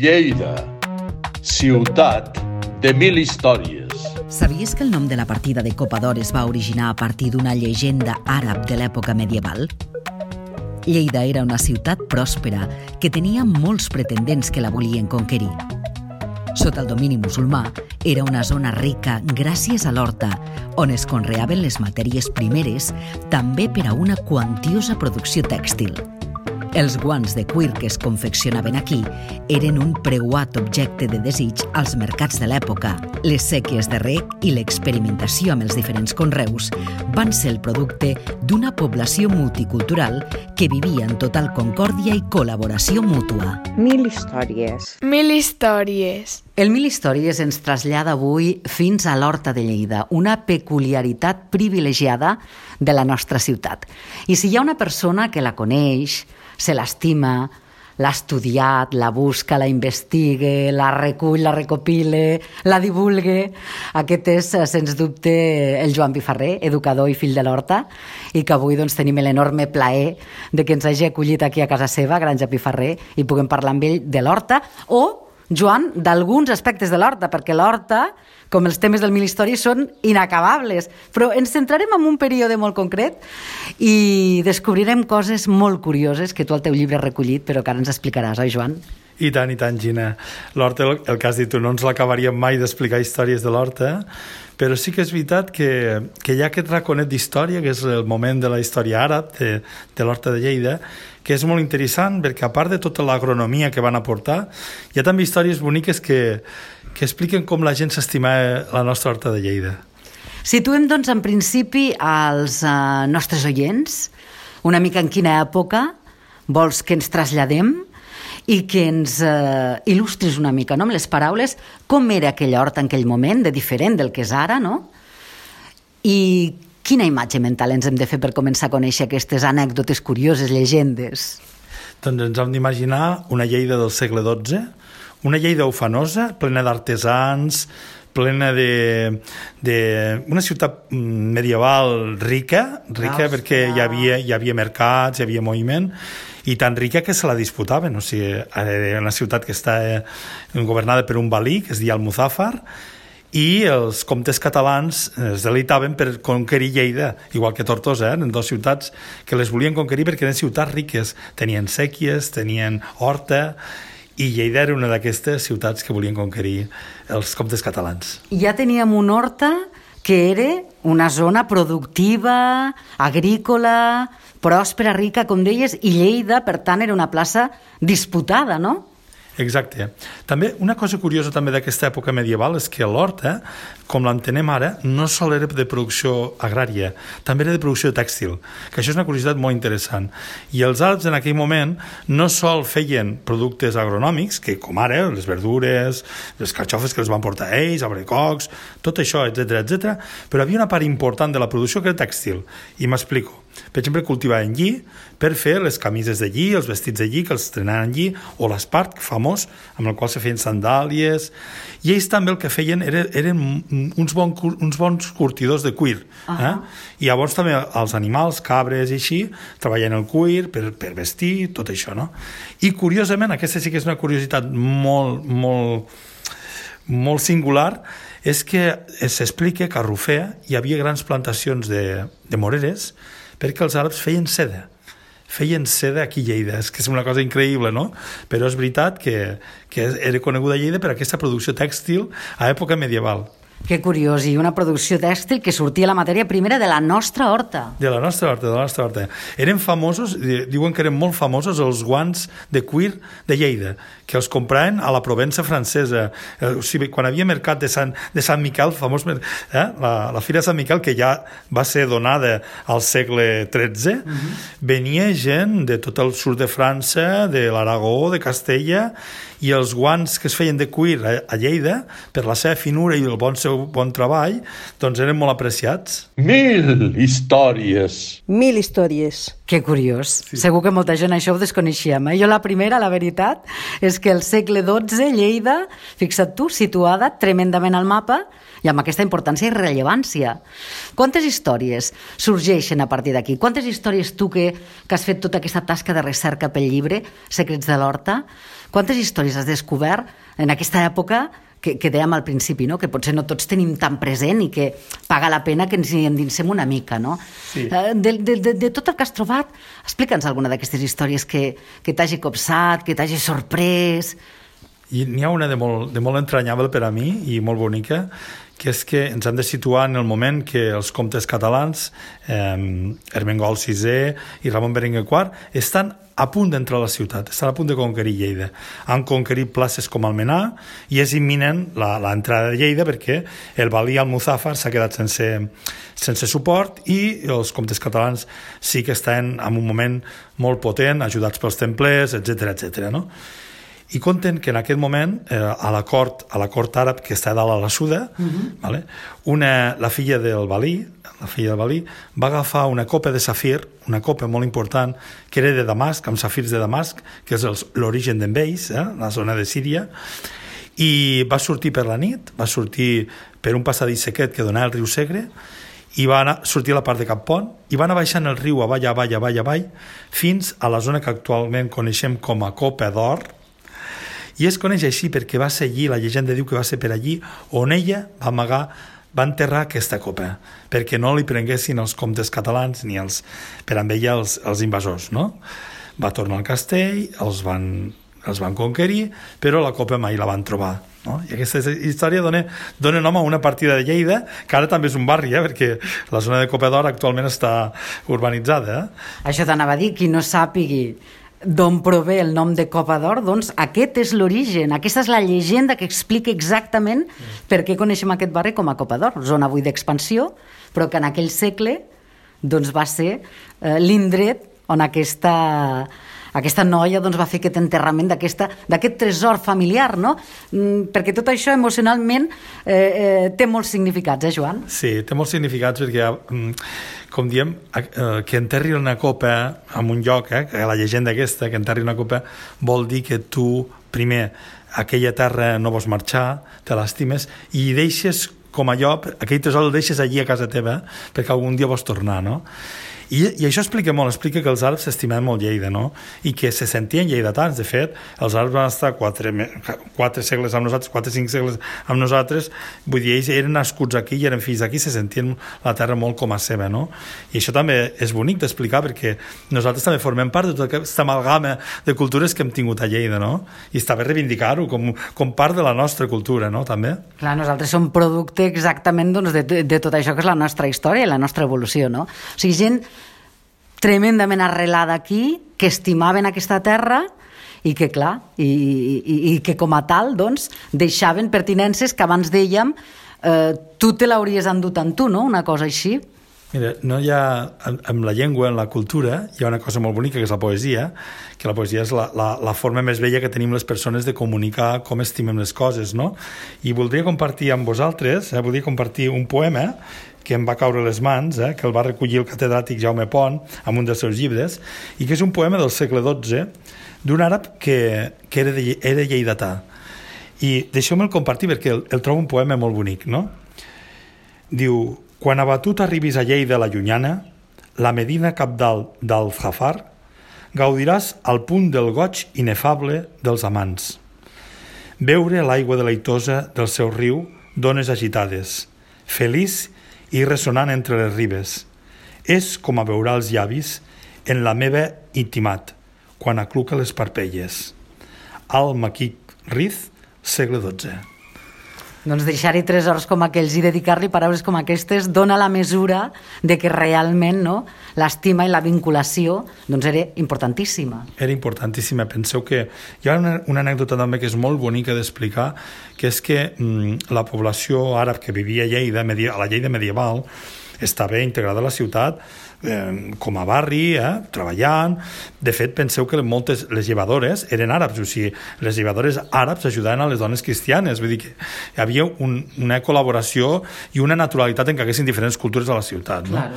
Lleida, ciutat de mil històries. Sabies que el nom de la partida de Copa d'Or es va originar a partir d'una llegenda àrab de l'època medieval? Lleida era una ciutat pròspera que tenia molts pretendents que la volien conquerir. Sota el domini musulmà, era una zona rica gràcies a l'horta, on es conreaven les matèries primeres, també per a una quantiosa producció tèxtil. Els guants de cuir que es confeccionaven aquí eren un preuat objecte de desig als mercats de l'època. Les sèquies de rec i l'experimentació amb els diferents conreus van ser el producte d'una població multicultural que vivia en total concòrdia i col·laboració mútua. Mil històries. Mil històries. El Mil Històries ens trasllada avui fins a l'Horta de Lleida, una peculiaritat privilegiada de la nostra ciutat. I si hi ha una persona que la coneix, se l'estima, l'ha estudiat, la busca, la investigue, la recull, la recopile, la divulgue. Aquest és, eh, sens dubte, el Joan Pifarré, educador i fill de l'Horta, i que avui doncs, tenim l'enorme plaer de que ens hagi acollit aquí a casa seva, Granja Pifarré, i puguem parlar amb ell de l'Horta, o Joan, d'alguns aspectes de l'horta, perquè l'horta, com els temes del Mil són inacabables. Però ens centrarem en un període molt concret i descobrirem coses molt curioses que tu al teu llibre has recollit, però que ara ens explicaràs, oi, Joan? I tant, i tant, Gina. L'Horta, el, el que has dit tu, no ens l'acabaríem mai d'explicar històries de l'Horta, però sí que és veritat que, que hi ha aquest raconet d'història, que és el moment de la història àrab de, de l'Horta de Lleida, que és molt interessant perquè a part de tota l'agronomia que van aportar, hi ha també històries boniques que, que expliquen com la gent s'estima la nostra Horta de Lleida. Situem, doncs, en principi als eh, nostres oients una mica en quina època vols que ens traslladem i que ens eh, il·lustris una mica no? amb les paraules com era aquella horta en aquell moment, de diferent del que és ara, no? I quina imatge mental ens hem de fer per començar a conèixer aquestes anècdotes curioses, llegendes? Doncs ens hem d'imaginar una Lleida del segle XII, una Lleida ufanosa, plena d'artesans, plena de, de... una ciutat medieval rica, rica Claus, perquè hi havia, hi havia mercats, hi havia moviment, i tan rica que se la disputaven. O sigui, era una ciutat que està eh, governada per un valí, que es deia Almuzàfar, i els comtes catalans es delitaven per conquerir Lleida, igual que Tortosa, eh? en dues ciutats que les volien conquerir perquè eren ciutats riques, tenien sèquies, tenien horta, i Lleida era una d'aquestes ciutats que volien conquerir els comtes catalans. Ja teníem una horta que era una zona productiva, agrícola, pròspera, rica, com deies, i Lleida, per tant, era una plaça disputada, no? Exacte. També una cosa curiosa també d'aquesta època medieval és que l'horta, com l'entenem ara, no sol era de producció agrària, també era de producció tèxtil, que això és una curiositat molt interessant. I els àrabs en aquell moment no sol feien productes agronòmics, que com ara les verdures, les carxofes que els van portar ells, abricocs, tot això, etc etc. però havia una part important de la producció que era tèxtil. I m'explico. Per exemple, cultivaven lli per fer les camises de lli, els vestits de lli que els estrenaven lli, o l'espart, famós, amb el qual se feien sandàlies. I ells també el que feien era, eren uns, bon, uns bons curtidors de cuir. Uh -huh. eh? I llavors també els animals, cabres i així, treballen el cuir per, per vestir, tot això, no? I curiosament, aquesta sí que és una curiositat molt, molt, molt singular, és que s'explica que a Rufea hi havia grans plantacions de, de moreres perquè els àrabs feien seda feien seda aquí a Lleida, és que és una cosa increïble, no? Però és veritat que, que era coneguda a Lleida per aquesta producció tèxtil a època medieval. Que curiós, i una producció tèxtil que sortia la matèria primera de la nostra horta. De la nostra horta, de la nostra horta. Eren famosos, diuen que eren molt famosos els guants de cuir de Lleida, que els compraven a la Provença francesa. Eh, o sigui, quan havia mercat de Sant, de Sant Miquel, famós, eh? la, la Fira de Sant Miquel, que ja va ser donada al segle XIII, uh -huh. venia gent de tot el sud de França, de l'Aragó, de Castella, i els guants que es feien de cuir a, a Lleida, per la seva finura i el bon seu bon treball, doncs eren molt apreciats. Mil històries. Mil històries. Que curiós. Sí. Segur que molta gent això ho desconeixíem. Eh? Jo la primera, la veritat, és que el segle XII, Lleida, fixa't tu, situada tremendament al mapa i amb aquesta importància i rellevància. Quantes històries sorgeixen a partir d'aquí? Quantes històries tu que, que has fet tota aquesta tasca de recerca pel llibre, Secrets de l'Horta, quantes històries has descobert en aquesta època que, que dèiem al principi, no? que potser no tots tenim tan present i que paga la pena que ens hi endinsem una mica. No? Sí. Eh, De, de, de, de tot el que has trobat, explica'ns alguna d'aquestes històries que, que t'hagi copsat, que t'hagi sorprès... I n'hi ha una de molt, de molt entranyable per a mi i molt bonica, que és que ens hem de situar en el moment que els comtes catalans, eh, Ermengol VI i Ramon Berenguer IV, estan a punt d'entrar a la ciutat, estan a punt de conquerir Lleida. Han conquerit places com Almenar i és imminent l'entrada de Lleida perquè el Valí Almuzàfar s'ha quedat sense, sense suport i els comtes catalans sí que estan en un moment molt potent, ajudats pels templers, etc etc. no? I conten que en aquest moment eh, a la cort a la cort àrab que està dalt a la Suda uh -huh. vale? una, la filla del Balí la filla del Balí va agafar una copa de safir una copa molt important que era de Damasc, amb safirs de Damasc que és l'origen d'en Beis eh? la zona de Síria i va sortir per la nit va sortir per un passadís sequet que donava al riu Segre i va anar, sortir a la part de Cap Pont i va anar baixant el riu avall, avall, avall, avall fins a la zona que actualment coneixem com a Copa d'Or i es coneix així perquè va ser allí, la llegenda diu que va ser per allí on ella va amagar va enterrar aquesta copa perquè no li prenguessin els comtes catalans ni els, per amb ella els, els invasors no? va tornar al castell els van, els van conquerir però la copa mai la van trobar no? i aquesta història dona, dona nom a una partida de Lleida que ara també és un barri eh? perquè la zona de Copa d'Or actualment està urbanitzada eh? Això t'anava a dir, qui no sàpigui d'on prové el nom de Copa d'Or, doncs aquest és l'origen, aquesta és la llegenda que explica exactament per què coneixem aquest barri com a Copa d'Or, zona avui d'expansió, però que en aquell segle doncs, va ser eh, l'indret on aquesta, aquesta noia doncs, va fer aquest enterrament d'aquest tresor familiar, no? Mm, perquè tot això emocionalment eh, eh, té molts significats, eh, Joan? Sí, té molts significats perquè, mm, com diem, eh, que enterri una copa en un lloc, eh, que la llegenda aquesta, que enterri una copa, vol dir que tu, primer, aquella terra no vols marxar, te l'estimes, i deixes com allò, aquell tresor el deixes allí a casa teva perquè algun dia vols tornar, no? I, I això explica molt, explica que els àrabs s'estimaven molt Lleida, no? I que se sentien lleidatans. De fet, els àrabs van estar quatre, quatre segles amb nosaltres, quatre, cinc segles amb nosaltres, vull dir, ells eren nascuts aquí i eren fills d'aquí, se sentien la terra molt com a seva, no? I això també és bonic d'explicar perquè nosaltres també formem part de tota aquesta amalgama de cultures que hem tingut a Lleida, no? I està bé reivindicar-ho com, com part de la nostra cultura, no? També. Clar, nosaltres som producte exactament doncs, de, de tot això que és la nostra història i la nostra evolució, no? O sigui, gent tremendament arrelada aquí, que estimaven aquesta terra i que, clar, i, i, i que com a tal, doncs, deixaven pertinences que abans dèiem eh, tu te l'hauries endut amb tu, no?, una cosa així. Mira, no hi ha, amb la llengua, en la cultura, hi ha una cosa molt bonica que és la poesia, que la poesia és la, la, la forma més bella que tenim les persones de comunicar com estimem les coses, no? I voldria compartir amb vosaltres, eh, voldria compartir un poema que em va caure les mans, eh, que el va recollir el catedràtic Jaume Pont en un dels seus llibres, i que és un poema del segle XII d'un àrab que, que era, de, era lleidatà. I deixeu-me'l compartir perquè el, el trobo un poema molt bonic, no? Diu, quan abatut arribis a Lleida la llunyana, la Medina capdalt d'Al-Jafar, gaudiràs al punt del goig inefable dels amants. Beure l'aigua deleitosa del seu riu d'ones agitades, feliç i ressonant entre les ribes. És com a veure els llavis en la meva intimat, quan acluca les parpelles. Al-Maquic Riz, segle XII. Doncs deixar-hi tresors com aquells i dedicar-li paraules com aquestes dona la mesura de que realment no, l'estima i la vinculació doncs era importantíssima. era importantíssima. Penseu que hi ha una, una anècdota també que és molt bonica d'explicar, que és que mm, la població àrab que vivia a Lleida, a la Lleida medieval, estava integrada a la ciutat eh, com a barri, eh, treballant. De fet, penseu que moltes les llevadores eren àrabs, o sigui, les llevadores àrabs ajudaven a les dones cristianes, vull dir que hi havia un, una col·laboració i una naturalitat en què haguessin diferents cultures a la ciutat. No?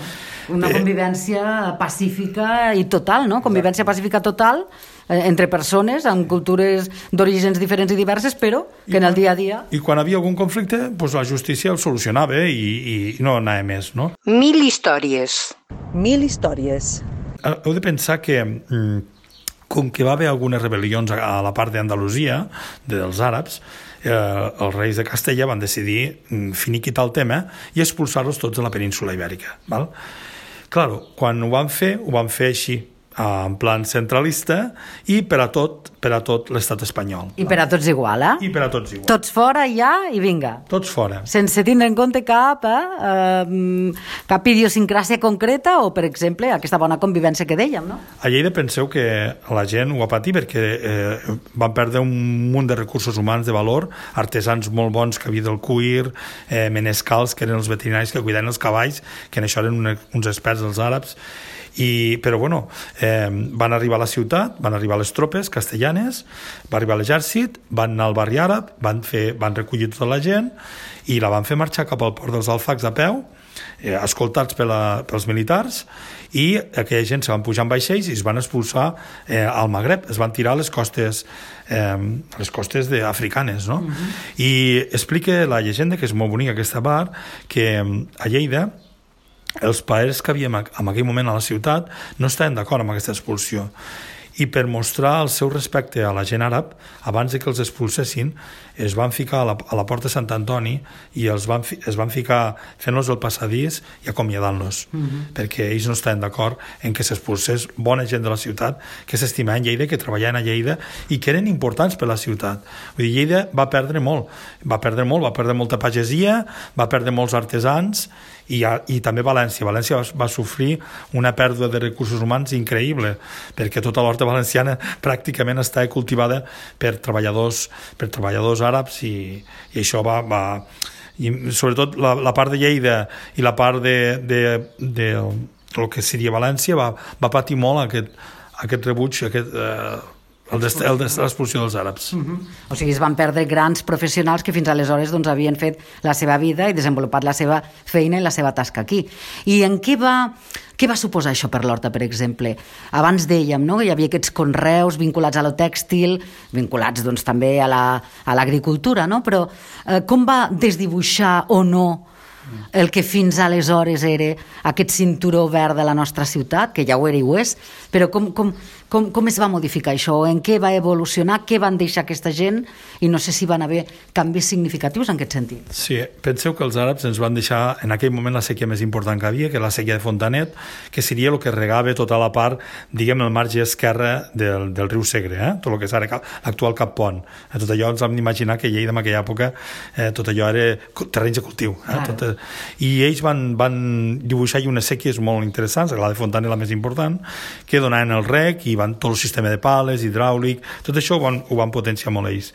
Una Eh, convivència pacífica i total, no? Convivència pacífica total eh, entre persones amb cultures d'orígens diferents i diverses, però que en el dia a dia... I quan havia algun conflicte, doncs la justícia el solucionava i, i no anava més, no? Mil històries. Mil històries. Eh, Heu de pensar que mm, com que va haver algunes rebel·lions a a la part d'Andalusia, dels àrabs, eh, els reis de Castella van decidir mm, finiquitar el tema i expulsar-los tots a la península ibèrica. Val? Claro, quan ho van fer, ho van fer així, eh, en plan centralista i per a tot, per a tot l'estat espanyol. I per a tots igual, eh? I per a tots igual. Tots fora ja i vinga. Tots fora. Sense tindre en compte cap, eh, eh, cap idiosincràsia concreta o, per exemple, aquesta bona convivència que dèiem, no? A Lleida penseu que la gent ho va patir perquè eh, van perdre un munt de recursos humans de valor, artesans molt bons que havia del cuir, eh, menescals, que eren els veterinaris que cuidaven els cavalls, que en això eren una, uns experts els àrabs, i, però bueno, eh, van arribar a la ciutat, van arribar les tropes castellanes, va arribar l'exèrcit, van anar al barri àrab, van, fer, van recollir tota la gent i la van fer marxar cap al port dels Alfacs a peu, eh, escoltats per la, pels militars i aquella gent se van pujar en vaixells i es van expulsar eh, al Magreb, es van tirar a les costes eh, les costes de, africanes no? Uh -huh. i explica la llegenda que és molt bonica aquesta part que eh, a Lleida els paers que havíem en aquell moment a la ciutat no estaven d'acord amb aquesta expulsió. I per mostrar el seu respecte a la gent àrab, abans de que els expulsessin, es van ficar a la, a la porta de Sant Antoni i els van, fi- es van ficar fent-los el passadís i acomiadant-los, mm -hmm. perquè ells no estaven d'acord en que s'expulsés bona gent de la ciutat que s'estimaven Lleida, que treballaven a Lleida i que eren importants per la ciutat. Vull dir, Lleida va perdre molt, va perdre molt, va perdre molta pagesia, va perdre molts artesans i, i també València. València va, va sofrir una pèrdua de recursos humans increïble, perquè tota l'horta valenciana pràcticament està cultivada per treballadors, per treballadors àrabs i, i això va, va i sobretot la, la part de Lleida i la part de, de, de el que seria València va, va patir molt aquest, aquest rebuig, aquest, eh, l'expulsió dels àrabs. Mm -hmm. O sigui, es van perdre grans professionals que fins aleshores doncs, havien fet la seva vida i desenvolupat la seva feina i la seva tasca aquí. I en què va, què va suposar això per l'Horta, per exemple? Abans dèiem no? que hi havia aquests conreus vinculats a lo tèxtil, vinculats doncs, també a la- a l'agricultura, la, no? però eh, com va desdibuixar o no el que fins aleshores era aquest cinturó verd de la nostra ciutat, que ja ho era i ho és, però com, com, com, com es va modificar això? En què va evolucionar? Què van deixar aquesta gent? I no sé si van haver canvis significatius en aquest sentit. Sí, penseu que els àrabs ens van deixar en aquell moment la sèquia més important que havia, que la sèquia de Fontanet, que seria el que regava tota la part, diguem, el marge esquerre del, del riu Segre, eh? tot el que és ara l'actual Cap Pont. Eh, tot allò ens hem d'imaginar que Lleida en aquella època eh, tot allò era terrenys de cultiu. Eh? Tot, eh, I ells van, van dibuixar unes sèquies molt interessants, la de Fontanet la més important, que donaven el rec i van tot el sistema de pales, hidràulic, tot això ho van, ho van potenciar molt ells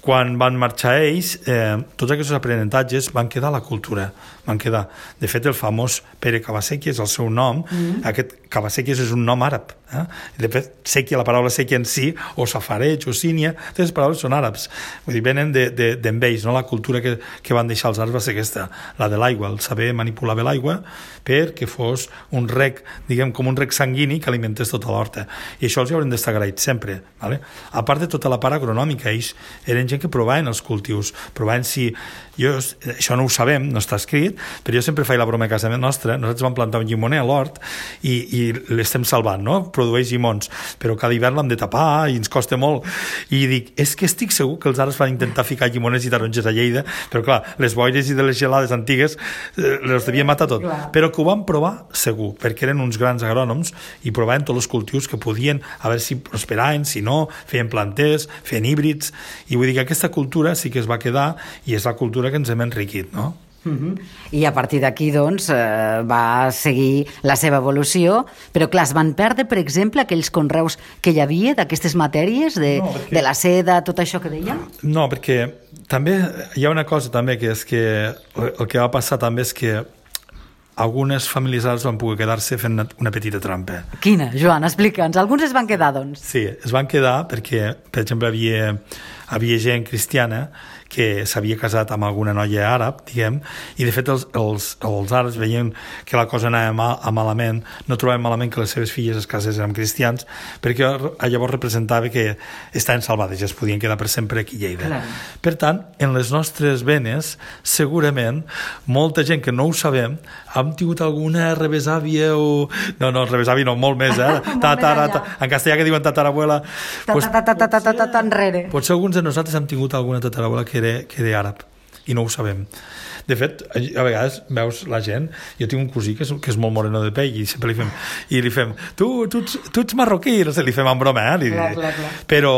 quan van marxar ells, eh, tots aquests aprenentatges van quedar a la cultura, van quedar. De fet, el famós Pere Cavasequi és el seu nom, mm. aquest Cavasequi és un nom àrab. Eh? De fet, Sequi, la paraula Sequi en si, o Safareig, o Sínia, totes les paraules són àrabs. Vull dir, venen d'en de, de, ells, no? la cultura que, que van deixar els àrabs va ser aquesta, la de l'aigua, el saber manipular bé l'aigua perquè fos un rec, diguem, com un rec sanguini que alimentés tota l'horta. I això els hi haurem d'estar agraïts sempre. Vale? A part de tota la part agronòmica, ells eren gent que provaven els cultius, provaven si... Jo, això no ho sabem, no està escrit, però jo sempre faig la broma a casa nostra, nosaltres vam plantar un llimoner a l'hort i, i l'estem salvant, no? Produeix llimons, però cada hivern l'hem de tapar i ens costa molt. I dic, és que estic segur que els àrabs van intentar ficar llimoners i taronges a Lleida, però clar, les boires i de les gelades antigues eh, les devien matar tot. Clar. Però que ho van provar segur, perquè eren uns grans agrònoms i provaven tots els cultius que podien, a veure si prosperaven, si no, feien planters, feien híbrids, i vull dir que aquesta cultura sí que es va quedar i és la cultura que ens hem enriquit, no? Uh -huh. I a partir d'aquí, doncs, eh, va seguir la seva evolució, però clar, es van perdre, per exemple, aquells conreus que hi havia d'aquestes matèries, de, No, perquè- de la seda, tot això que dèiem? No, perquè també hi ha una cosa també que és que el que va passar també és que algunes famílies àrabs van poder quedar-se fent una, una petita trampa. Quina, Joan, explica'ns. Alguns es van quedar, doncs. Sí, es van quedar perquè, per exemple, havia, havia gent cristiana que s'havia casat amb alguna noia àrab, diguem, i de fet els, els, els àrabs veien que la cosa anava mal, a malament, no trobaven malament que les seves filles es casessin amb cristians, perquè llavors representava que estaven salvades i es podien quedar per sempre aquí a Lleida. Clar. Per tant, en les nostres venes, segurament, molta gent que no ho sabem, hem tingut alguna revesàvia o... No, no, revesàvia no, molt més, eh? Tatara, ta, en castellà que diuen tatarabuela... Ta, Pues, ta, ta, ta, ta, ta, ta, ta, enrere. Potser alguns de nosaltres hem tingut alguna tatarabuela que era, que era àrab i no ho sabem. De fet, a vegades veus la gent, jo tinc un cosí que és, que és molt moreno de pell i sempre li fem, i li fem tu, tu, ets, tu ets marroquí, no sé, li fem en broma, eh? Li, Clar, clar, clar. Però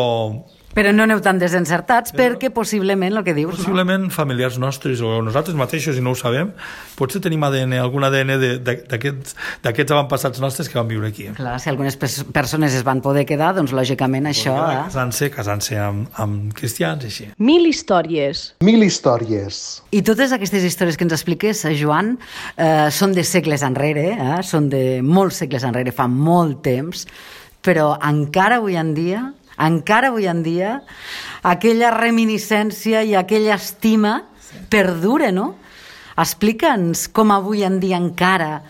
Però no aneu tan desencertats perquè possiblement el que dius, no? possiblement familiars nostres o nosaltres mateixos i no ho sabem, potser tenim ADN, algun ADN de- de- d'aquests d'aquests avantpassats nostres que van viure aquí. Clar, si algunes pers- persones es van poder quedar, doncs lògicament això... Eh? Casant-se, casant-se amb, amb cristians i així. Mil històries. Mil històries. I totes aquestes històries que ens expliques, eh, Joan, eh, són de segles enrere, eh? són de molts segles enrere, fa molt temps, però encara avui en dia, encara avui en dia, aquella reminiscència i aquella estima perdura, no? Explica'ns com avui en dia encara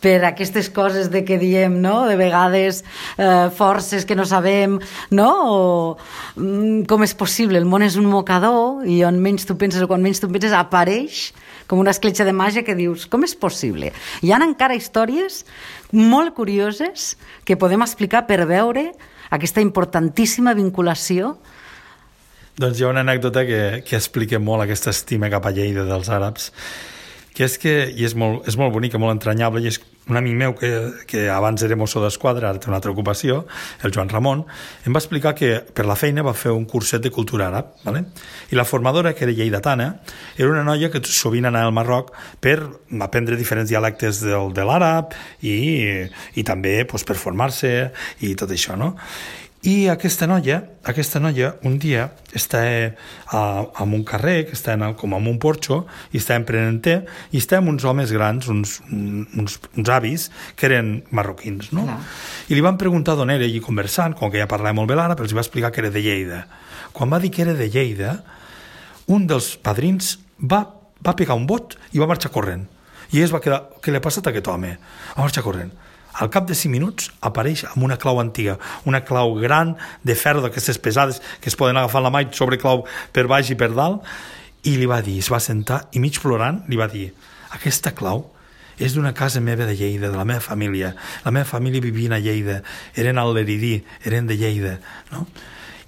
per aquestes coses de que diem, no? De vegades eh, forces que no sabem, no? O mm, com és possible? El món és un mocador i on menys tu penses o quan menys tu penses apareix com una escletxa de màgia que dius, com és possible? Hi ha encara històries molt curioses que podem explicar per veure aquesta importantíssima vinculació? Doncs hi ha una anècdota que, que explica molt aquesta estima cap a Lleida dels àrabs, que és que, i és molt, és molt bonica, molt entranyable, i és un amic meu que, que abans era mosso d'esquadra, ara té una altra ocupació, el Joan Ramon, em va explicar que per la feina va fer un curset de cultura àrab, ¿vale? i la formadora, que era lleidatana, era una noia que sovint anava al Marroc per aprendre diferents dialectes del, de l'àrab i, i també pues, per formar-se i tot això, no? I aquesta noia, aquesta noia un dia està eh, a, en un carrer, que està en, com en un porxo, i està emprenent té, i està amb uns homes grans, uns, uns, uns avis, que eren marroquins, no? Clar. I li van preguntar d'on era, i conversant, com que ja parlava molt bé l'àrab, els va explicar que era de Lleida. Quan va dir que era de Lleida, un dels padrins va, va pegar un bot i va marxar corrent. I es va quedar, què li ha passat a aquest home? Va marxar corrent. Al cap de 5 minuts apareix amb una clau antiga, una clau gran de ferro d'aquestes pesades que es poden agafar la mà i sobreclau per baix i per dalt i li va dir, es va sentar i mig plorant li va dir, aquesta clau és d'una casa meva de Lleida, de la meva família. La meva família vivia a Lleida, eren al Leridí, eren de Lleida, no?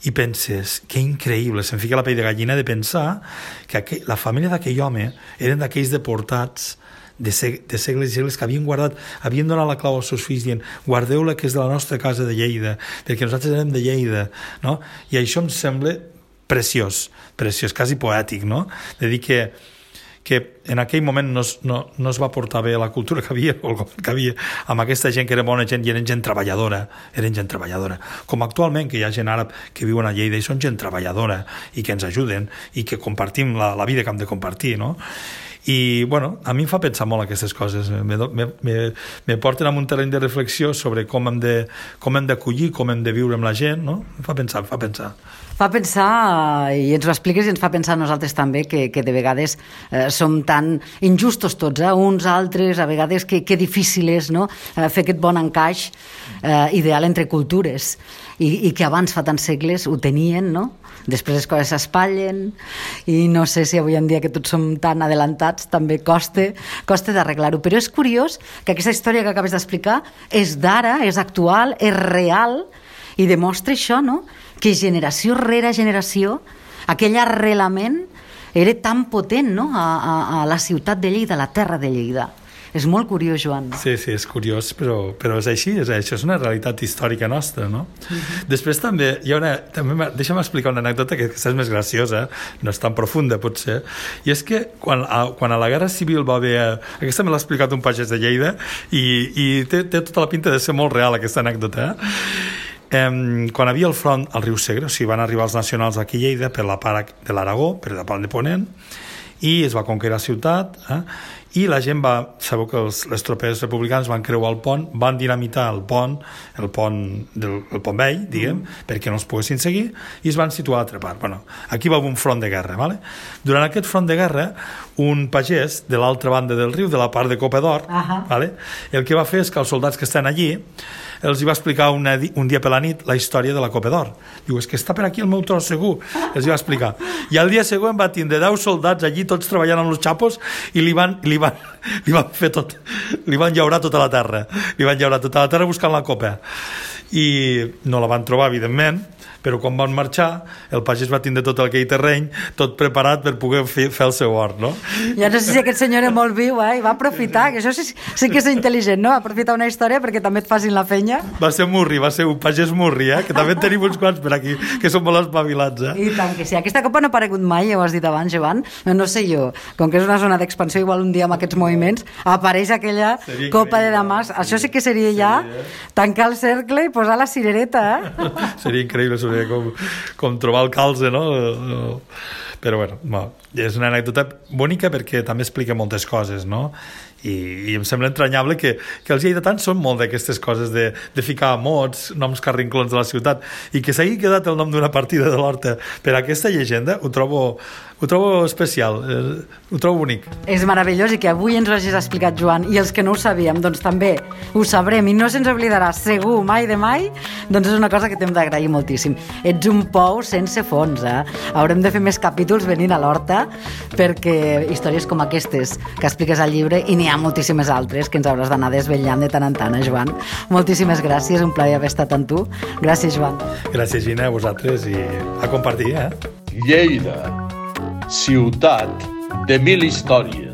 I penses, que increïble, se'm fica la pell de gallina de pensar que aquell, la família d'aquell home eren d'aquells deportats de, seg de segles i segles que havien guardat, havien donat la clau als seus fills dient guardeu-la que és de la nostra casa de Lleida, perquè nosaltres érem de Lleida, no? I això em sembla preciós, preciós, quasi poètic, no? De dir que, que en aquell moment no no, no es va portar bé la cultura que havia, o que havia, amb aquesta gent que era bona gent i eren gent treballadora, eren gent treballadora. Com actualment, que hi ha gent àrab que viuen a Lleida i són gent treballadora i que ens ajuden i que compartim la, la vida que hem de compartir, no? I, bueno, a mi em fa pensar molt aquestes coses. Me, me, me, me porten a un terreny de reflexió sobre com hem de com hem d'acollir, com hem de viure amb la gent, no? Em fa pensar, em fa pensar. Fa pensar, i ens ho expliques i ens fa pensar nosaltres també, que, que de vegades eh, som tan injustos tots, eh? uns altres, a vegades que, que difícil és no? eh, fer aquest bon encaix eh, ideal entre cultures i, i que abans fa tants segles ho tenien, no? Després les coses s'espatllen i no sé si avui en dia que tots som tan adelantats també costa, costa d'arreglar-ho. Però és curiós que aquesta història que acabes d'explicar és d'ara, és actual, és real i demostra això, no? que generació rere generació aquell arrelament era tan potent no? a, a, a la ciutat de Lleida, a la terra de Lleida. És molt curiós, Joan. Sí, sí, és curiós, però, però és així, és, això és una realitat històrica nostra, no? Després també, hi ha una, també deixa'm explicar una anècdota que aquesta és més graciosa, no és tan profunda, potser, i és que quan a, quan a la Guerra Civil va haver... Aquesta me l'ha explicat un pagès de Lleida i, i té, té tota la pinta de ser molt real, aquesta anècdota, eh? Quan havia el front al riu Segre, o sigui, van arribar els nacionals aquí a Lleida per la part de l'Aragó, per la part de Ponent, i es va conquerir la ciutat, eh? I la gent va, sabeu que els, les tropes republicans van creuar el pont, van dinamitar el pont, el pont, del, el pont vell, diguem, mm. perquè no els poguessin seguir, i es van situar a l'altra part. Bueno, aquí va haver un front de guerra. Vale? Durant aquest front de guerra, un pagès de l'altra banda del riu, de la part de Copa d'Or, uh -huh. vale? el que va fer és que els soldats que estan allí els hi va explicar una, un dia per la nit la història de la Copa d'Or. Diu, és que està per aquí el meu tros segur. Els hi va explicar. I al dia següent va tindre 10 soldats allí, tots treballant amb els xapos, i li van, li van, li van fer tot, li van llaurar tota la terra. Li van llaurar tota la terra buscant la copa. I no la van trobar, evidentment, però quan van marxar el pagès va tindre tot aquell terreny tot preparat per poder fer, fer el seu hort no? ja no sé si aquest senyor és molt viu eh? i va aprofitar, que això sí, sí que és intel·ligent no? aprofitar una història perquè també et facin la fenya va ser murri, va ser un pagès murri eh? que també tenim uns quants per aquí que són molt espavilats eh? i tant que sí, aquesta copa no ha aparegut mai ja ho has dit abans Joan, no sé jo com que és una zona d'expansió, igual un dia amb aquests moviments apareix aquella seria copa de Damas això sí que seria ja seria. tancar el cercle i posar la cirereta eh? seria increïble, seria com, com trobar el calze, no? Però bueno, no, és una anècdota bonica perquè també explica moltes coses, no? I, i em sembla entranyable que, que els lleidatans són molt d'aquestes coses de, de ficar mots, noms carrinclons de la ciutat i que s'hagi quedat el nom d'una partida de l'Horta per aquesta llegenda ho trobo, ho trobo especial, eh, ho trobo bonic. És meravellós i que avui ens ho hagis explicat, Joan, i els que no ho sabíem, doncs també ho sabrem i no se'ns oblidarà segur mai de mai, doncs és una cosa que t'hem d'agrair moltíssim. Ets un pou sense fons, eh? Haurem de fer més capítols venint a l'Horta perquè històries com aquestes que expliques al llibre i n'hi ha moltíssimes altres que ens hauràs d'anar desvetllant de tant en tant, eh, Joan? Moltíssimes gràcies, un plaer haver estat amb tu. Gràcies, Joan. Gràcies, Gina, a vosaltres i a compartir, eh? Lleida ciutat de mil històries.